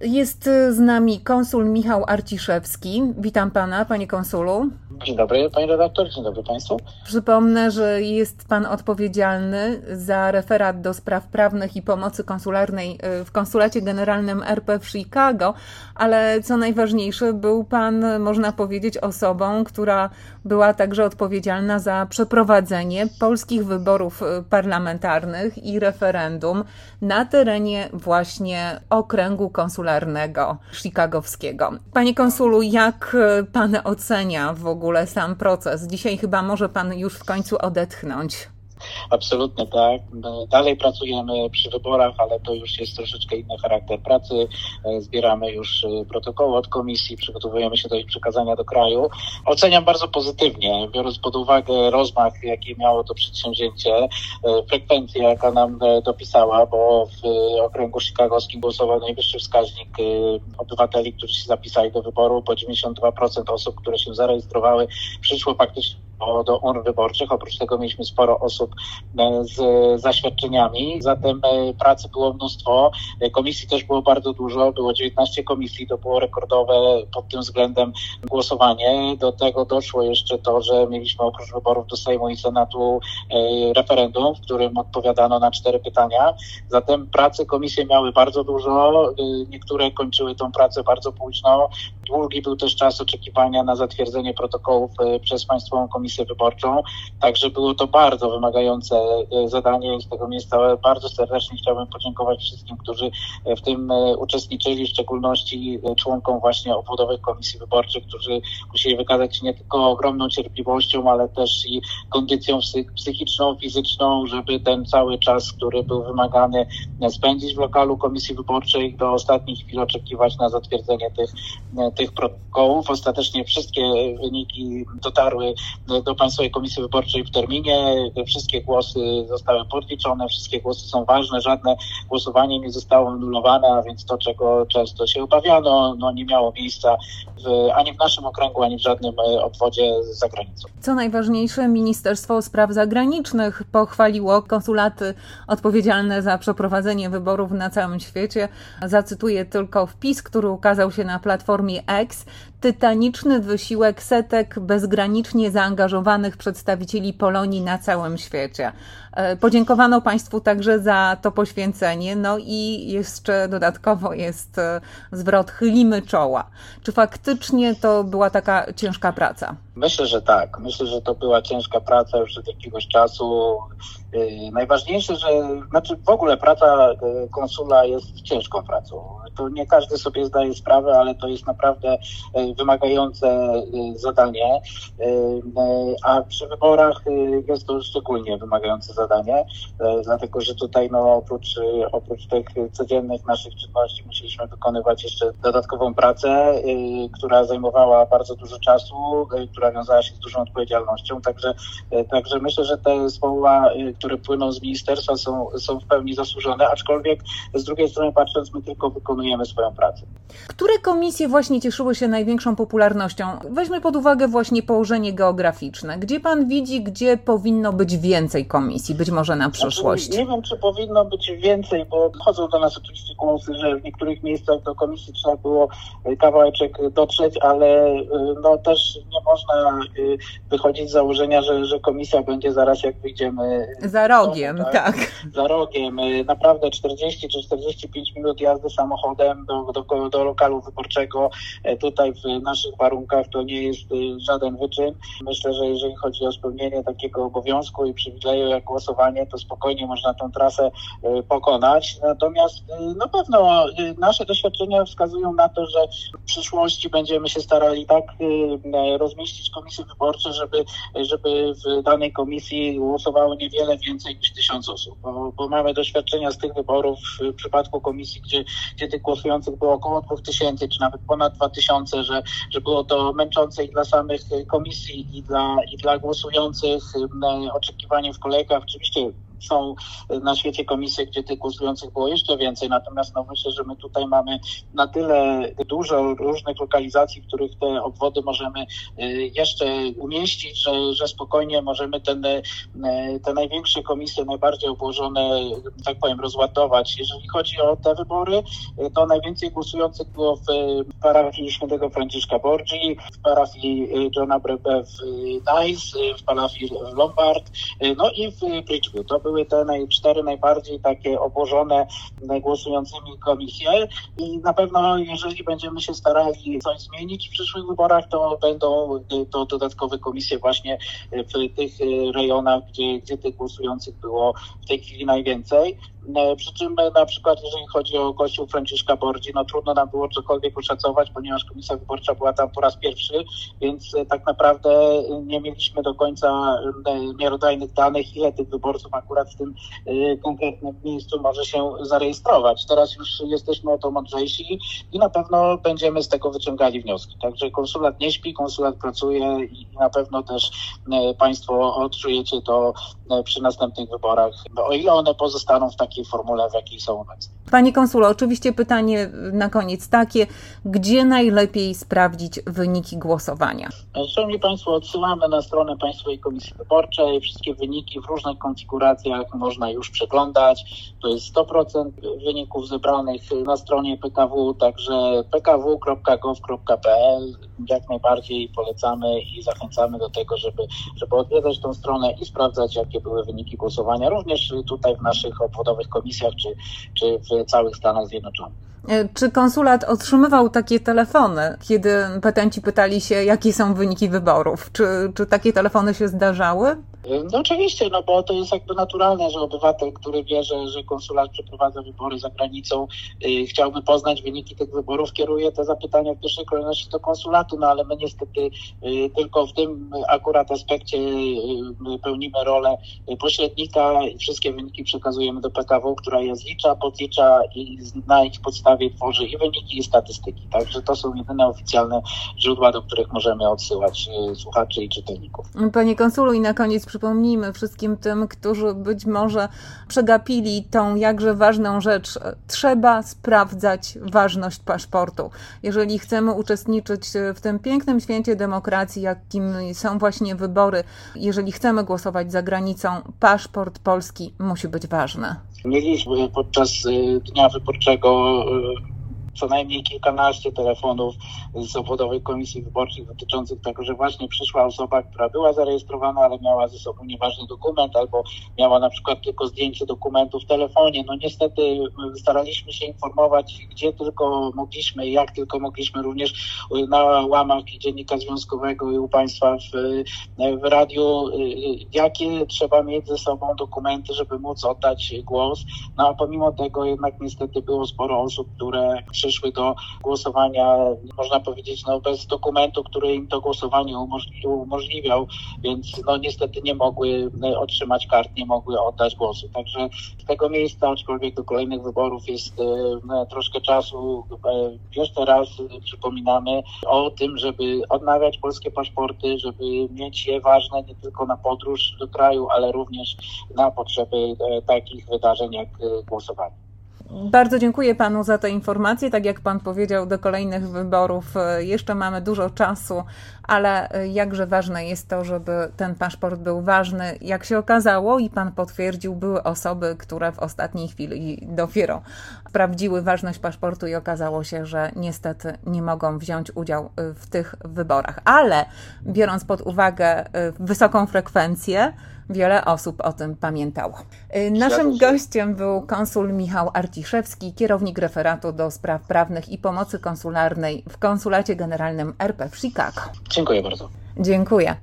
Jest z nami konsul Michał Arciszewski. Witam pana, panie konsulu. Dzień dobry, panie redaktor, dzień dobry państwu. Przypomnę, że jest pan odpowiedzialny za referat do spraw prawnych i pomocy konsularnej y, w Konsulacie Generalnym RP w Chicago, ale co najważniejsze, był pan, można powiedzieć, osobą, która była także odpowiedzialna za przeprowadzenie polskich wyborów y, parlamentarnych i referendum na terenie właśnie okręgu konsularnego chicagowskiego. Panie konsulu, jak y, pan ocenia w ogóle ogóle sam proces. Dzisiaj chyba może Pan już w końcu odetchnąć. Absolutnie tak. Dalej pracujemy przy wyborach, ale to już jest troszeczkę inny charakter pracy. E, zbieramy już e, protokoły od komisji, przygotowujemy się do ich przekazania do kraju. Oceniam bardzo pozytywnie, biorąc pod uwagę rozmach, jaki miało to przedsięwzięcie, e, frekwencję, jaka nam dopisała, bo w okręgu chicagowskim głosował najwyższy wskaźnik obywateli, którzy się zapisali do wyboru, bo 92% osób, które się zarejestrowały, przyszło faktycznie do urn wyborczych. Oprócz tego mieliśmy sporo osób e, z zaświadczeniami, zatem e, pracy było mnóstwo. E, komisji też było bardzo dużo, było 19 komisji, to było rekordowe pod tym względem głosowanie. Do tego doszło jeszcze to, że mieliśmy oprócz wyborów do Sejmu i Senatu referendum, w którym odpowiadano na cztery pytania. Zatem pracy komisje miały bardzo dużo, niektóre kończyły tą pracę bardzo późno. Długi był też czas oczekiwania na zatwierdzenie protokołów przez Państwową Komisję komisję wyborczą. Także było to bardzo wymagające e, zadanie z tego miejsca bardzo serdecznie chciałbym podziękować wszystkim, którzy e, w tym e, uczestniczyli, w szczególności członkom właśnie obwodowych komisji wyborczych, którzy musieli wykazać się nie tylko ogromną cierpliwością, ale też i kondycją psychiczną, fizyczną, żeby ten cały czas, który był wymagany, spędzić w lokalu komisji wyborczej do ostatnich chwil oczekiwać na zatwierdzenie tych, tych protokołów. Ostatecznie wszystkie wyniki dotarły do Państwowej Komisji Wyborczej w terminie. Wszystkie głosy zostały podliczone, wszystkie głosy są ważne, żadne głosowanie nie zostało anulowane, a więc to, czego często się obawiano, no nie miało miejsca w, ani w naszym okręgu, ani w żadnym e, obwodzie za granicą. Co najważniejsze, Ministerstwo Spraw Zagranicznych pochwaliło konsulaty odpowiedzialne za przeprowadzenie wyborów na całym świecie. Zacytuję tylko wpis, który ukazał się na platformie X. Tytaniczny wysiłek setek bezgranicznie zaangażowanych przedstawicieli Polonii na całym świecie. E, podziękowano Państwu także za to poświęcenie, no i jeszcze dodatkowo jest e, zwrot chylimy czoła. Czy faktycznie to była taka ciężka praca? Myślę, że tak. Myślę, że to była ciężka praca już od jakiegoś czasu. E, najważniejsze, że znaczy w ogóle praca konsula jest ciężką pracą. To nie każdy sobie zdaje sprawę, ale to jest naprawdę wymagające zadanie. A przy wyborach jest to szczególnie wymagające zadanie, e, dlatego że tutaj no, oprócz, e, oprócz tych codziennych naszych czynności musieliśmy wykonywać jeszcze dodatkową pracę, która zajmowała bardzo dużo czasu, która wiązała się z dużą odpowiedzialnością, także, także myślę, że te słowa, które płyną z ministerstwa są, są w pełni zasłużone, aczkolwiek z drugiej strony patrząc, my tylko wykonujemy swoją pracę. Które komisje właśnie cieszyły się największą popularnością? Weźmy pod uwagę właśnie położenie geograficzne. Gdzie pan widzi, gdzie powinno być więcej komisji? być może na znaczy, przyszłość? Znaczy, nie wiem, czy powinno być więcej, bo chodzą do nas oczywiście głosy, że w niektórych miejscach do komisji trzeba było e, kawałeczek dotrzeć, ale e, no też nie można e, wychodzić z założenia, że, że komisja będzie zaraz jak wyjdziemy. Za rogiem, domu, tak? tak. Za rogiem. Naprawdę 40 czy 45 minut jazdy samochodem do, do, do lokalu wyborczego tutaj w naszych warunkach to nie jest żaden wyczyn. Myślę, że jeżeli chodzi o spełnienie takiego obowiązku i przywileju jako głosowanie, to spokojnie można tą trasę y, pokonać. Natomiast y, na pewno y, nasze doświadczenia wskazują na to, że w przyszłości będziemy się starali tak rozmieścić komisje wyborcze, żeby, żeby w danej komisji głosowało niewiele więcej niż tysiąc osób, bo, bo mamy doświadczenia z tych wyborów w przypadku komisji, gdzie, gdzie tych głosujących było około dwóch tysięcy, czy nawet ponad dwa tysiące, że, że było to męczące i dla samych komisji, i dla, i dla głosujących oczekiwanie w kolejkach Oczywiście są na świecie komisje, gdzie tych głosujących było jeszcze więcej, natomiast no myślę, że my tutaj mamy na tyle dużo różnych lokalizacji, w których te obwody możemy jeszcze umieścić, że, że spokojnie możemy ten, te największe komisje, najbardziej obłożone, tak powiem, rozładować. Jeżeli chodzi o te wybory, to najwięcej głosujących było w parafii świętego Franciszka Borgi, w parafii Johna Brebe w Nice, w parafii Lombard, no i w Bridgewood. Były te naj, cztery najbardziej takie obłożone głosującymi komisje i na pewno jeżeli będziemy się starali coś zmienić w przyszłych wyborach, to będą to dodatkowe komisje właśnie w tych rejonach, gdzie, gdzie tych głosujących było w tej chwili najwięcej. E, przy czym na przykład jeżeli chodzi o kościół Franciszka Bordzi, no trudno nam było cokolwiek oszacować, ponieważ komisja wyborcza była tam po raz pierwszy, więc tak naprawdę nie mieliśmy do końca miarodajnych danych, ile tych wyborców akurat w tym konkretnym miejscu może się zarejestrować. Teraz już jesteśmy o to mądrzejsi i na pewno będziemy z tego wyciągali wnioski. Także konsulat nie śpi, konsulat pracuje i na pewno też Państwo odczujecie to przy następnych wyborach, o ile one pozostaną w takiej formule, w jakiej są obecne. Panie konsulo, oczywiście pytanie na koniec takie, gdzie najlepiej sprawdzić wyniki głosowania? Szanowni Państwo, odsyłamy na stronę Państwowej Komisji Wyborczej. Wszystkie wyniki w różnych konfiguracjach można już przeglądać. To jest 100% wyników zebranych na stronie PKW, także pkw.gov.pl. Jak najbardziej polecamy i zachęcamy do tego, żeby, żeby odwiedzać tą stronę i sprawdzać, jakie były wyniki głosowania, również tutaj w naszych obwodowych komisjach czy, czy w całych Stanach Zjednoczonych. E, czy konsulat otrzymywał takie telefony, kiedy petenci pytali się, jakie są wyniki wyborów? Czy, czy takie telefony się zdarzały? No oczywiście, no bo to jest jakby naturalne, że obywatel, który wie, że, że konsulat przeprowadza wybory za granicą, yy, chciałby poznać wyniki tych wyborów, kieruje te zapytania w pierwszej kolejności do konsulatu, no ale my niestety yy, tylko w tym akurat aspekcie yy, pełnimy rolę pośrednika i wszystkie wyniki przekazujemy do PKW, która je zlicza, podlicza i na ich podstawie tworzy i wyniki, i statystyki. Także to są jedyne oficjalne źródła, do których możemy odsyłać y, słuchaczy i czytelników. Panie konsulu, i na koniec przypomnijmy wszystkim tym, którzy być może przegapili tą jakże ważną rzecz. Trzeba sprawdzać ważność paszportu. Jeżeli chcemy uczestniczyć w tym pięknym święcie demokracji, jakim są właśnie wybory, jeżeli chcemy głosować za granicą, paszport polski musi być ważny. Mieliśmy podczas y, dnia wyborczego y, co najmniej kilkanaście telefonów z obwodowej komisji wyborczej dotyczących tego, że właśnie przyszła osoba, która była zarejestrowana, ale miała ze sobą nieważny dokument albo miała na przykład tylko zdjęcie dokumentu w telefonie. No niestety staraliśmy się informować, gdzie tylko mogliśmy i jak tylko mogliśmy, również na łamach Dziennika Związkowego i u Państwa w, w radiu, jakie trzeba mieć ze sobą dokumenty, żeby móc oddać głos. No a pomimo tego jednak niestety było sporo osób, które przyszły do głosowania, można powiedzieć, no, bez dokumentu, który im to głosowanie umożliwiał, więc no, niestety nie mogły e, otrzymać kart, nie mogły oddać głosu. Także z tego miejsca, aczkolwiek do kolejnych wyborów jest e, troszkę czasu, e, jeszcze raz przypominamy o tym, żeby odnawiać polskie paszporty, żeby mieć je ważne nie tylko na podróż do kraju, ale również na potrzeby takich wydarzeń jak głosowanie. Bardzo dziękuję panu za te informacje. Tak jak pan powiedział, do kolejnych wyborów e, jeszcze mamy dużo czasu, ale e, jakże ważne jest to, żeby ten paszport był ważny. Jak się okazało i pan potwierdził, były osoby, które w ostatniej chwili dopiero sprawdziły ważność paszportu i okazało się, że niestety nie mogą wziąć udziału e, w tych wyborach. Ale biorąc pod uwagę wysoką frekwencję, wiele osób o tym pamiętało. Y, naszym gościem był konsul Michał Arciszewski, kierownik referatu do spraw prawnych i pomocy konsularnej w Konsulacie Generalnym RP w Chicago. Dziękuję bardzo. Dziękuję.